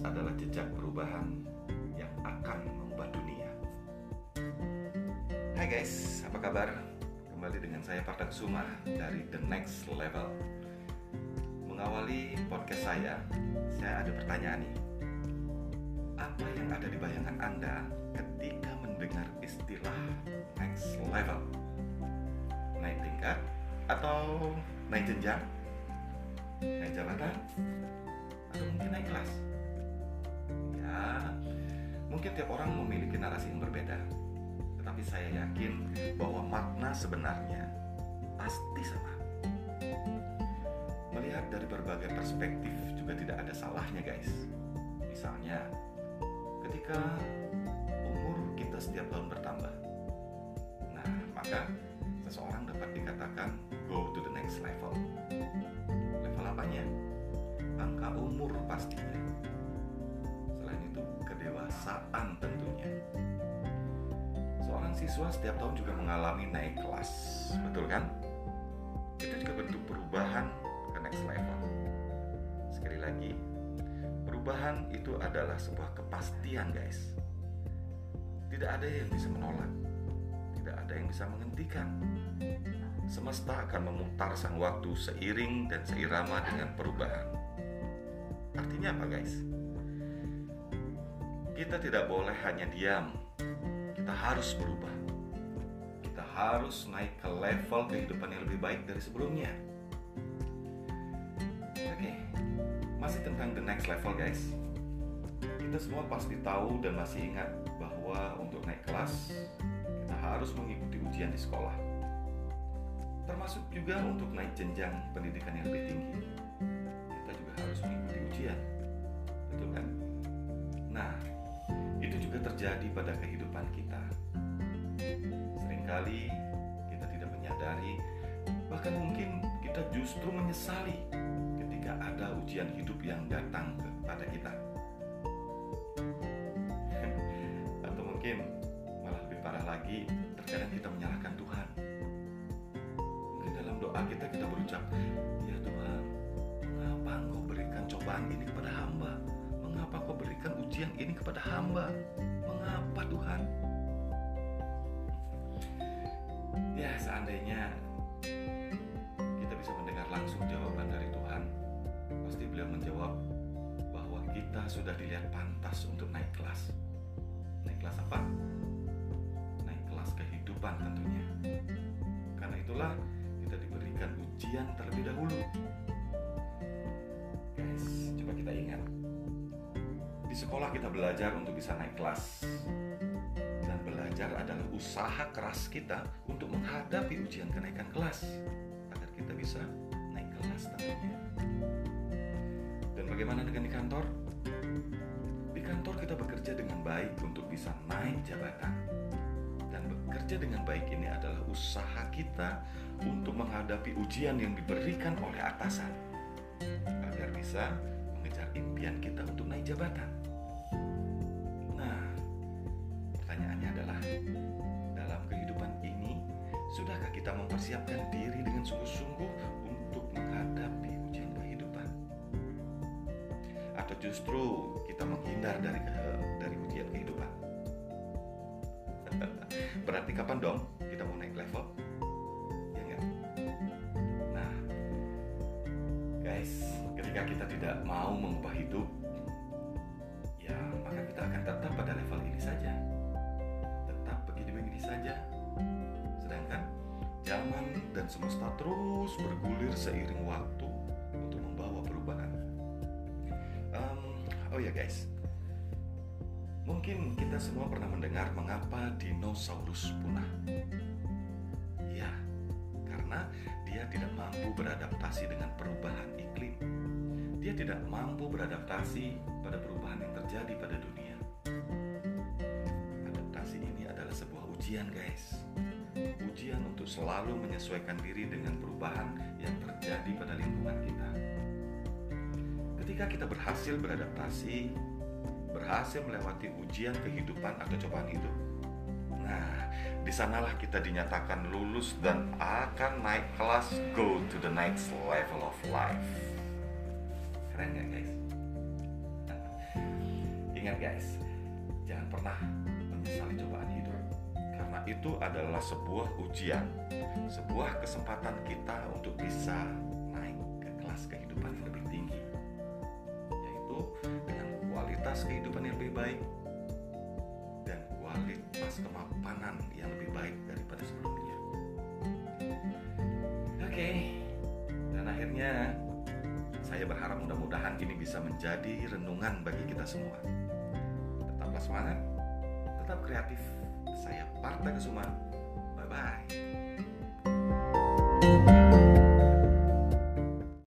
adalah jejak perubahan yang akan mengubah dunia. Hai guys, apa kabar? Kembali dengan saya Partak Suma dari The Next Level. Mengawali podcast saya, saya ada pertanyaan nih. Apa yang ada di bayangan Anda ketika mendengar istilah next level? Naik tingkat atau naik jenjang? Naik jabatan? atau mungkin naik kelas. Mungkin tiap orang memiliki narasi yang berbeda. Tetapi saya yakin bahwa makna sebenarnya pasti sama. Melihat dari berbagai perspektif juga tidak ada salahnya, guys. Misalnya, ketika umur kita setiap tahun bertambah. Nah, maka seseorang dapat dikatakan go to the next level. Level apanya? angka umur pastinya. Kedewasaan tentunya. Seorang siswa setiap tahun juga mengalami naik kelas, betul kan? Itu juga bentuk perubahan ke next level. Sekali lagi, perubahan itu adalah sebuah kepastian, guys. Tidak ada yang bisa menolak, tidak ada yang bisa menghentikan. Semesta akan memutar sang waktu seiring dan seirama dengan perubahan. Artinya apa guys? Kita tidak boleh hanya diam. Kita harus berubah. Kita harus naik ke level kehidupan yang lebih baik dari sebelumnya. Oke, masih tentang the next level guys. Kita semua pasti tahu dan masih ingat bahwa untuk naik kelas kita harus mengikuti ujian di sekolah. Termasuk juga untuk naik jenjang pendidikan yang lebih tinggi harus mengikuti ujian. Betul kan? Itu terjadi pada kehidupan kita. Seringkali kita tidak menyadari, bahkan mungkin kita justru menyesali ketika ada ujian hidup yang datang kepada kita. Atau mungkin malah lebih parah lagi, terkadang kita menyalahkan Tuhan. Mungkin dalam doa kita kita berucap, "Ya Tuhan, mengapa Engkau berikan cobaan ini kepada hamba? Mengapa Kau berikan ujian ini kepada hamba? Mengapa Tuhan?" Ya, seandainya kita bisa mendengar langsung jawaban dari Tuhan, pasti beliau menjawab bahwa kita sudah dilihat pantas untuk naik kelas. Naik kelas apa? Naik kelas kehidupan tentunya. Karena itulah kita diberikan ujian terlebih dahulu. Sekolah kita belajar untuk bisa naik kelas. Dan belajar adalah usaha keras kita untuk menghadapi ujian kenaikan kelas agar kita bisa naik kelas tentunya. Dan bagaimana dengan di kantor? Di kantor kita bekerja dengan baik untuk bisa naik jabatan. Dan bekerja dengan baik ini adalah usaha kita untuk menghadapi ujian yang diberikan oleh atasan agar bisa mengejar impian kita untuk naik jabatan. Kita mempersiapkan diri dengan sungguh-sungguh untuk menghadapi ujian kehidupan? Atau justru kita menghindar dari dari ujian kehidupan? Berarti kapan dong kita mau naik level? Ya enggak? Nah, guys, ketika kita tidak mau mengubah hidup, ya maka kita akan tetap pada level ini saja. Tetap begini-begini saja. Sedangkan zaman dan semesta terus bergulir seiring waktu untuk membawa perubahan. Um, oh ya guys, mungkin kita semua pernah mendengar mengapa dinosaurus punah. Ya, karena dia tidak mampu beradaptasi dengan perubahan iklim. Dia tidak mampu beradaptasi pada perubahan yang terjadi pada dunia. Adaptasi ini adalah sebuah ujian, guys. Ujian untuk selalu menyesuaikan diri dengan perubahan yang terjadi pada lingkungan kita. Ketika kita berhasil beradaptasi, berhasil melewati ujian kehidupan atau cobaan hidup, nah di sanalah kita dinyatakan lulus dan akan naik kelas go to the next level of life. Keren gak guys? ingat guys, jangan pernah itu adalah sebuah ujian, sebuah kesempatan kita untuk bisa naik ke kelas kehidupan yang lebih tinggi. Yaitu dengan kualitas kehidupan yang lebih baik dan kualitas kemapanan yang lebih baik daripada sebelumnya. Oke, dan akhirnya saya berharap mudah-mudahan ini bisa menjadi renungan bagi kita semua. Tetaplah semangat, tetap kreatif. Saya Parta Kesuma. Bye-bye.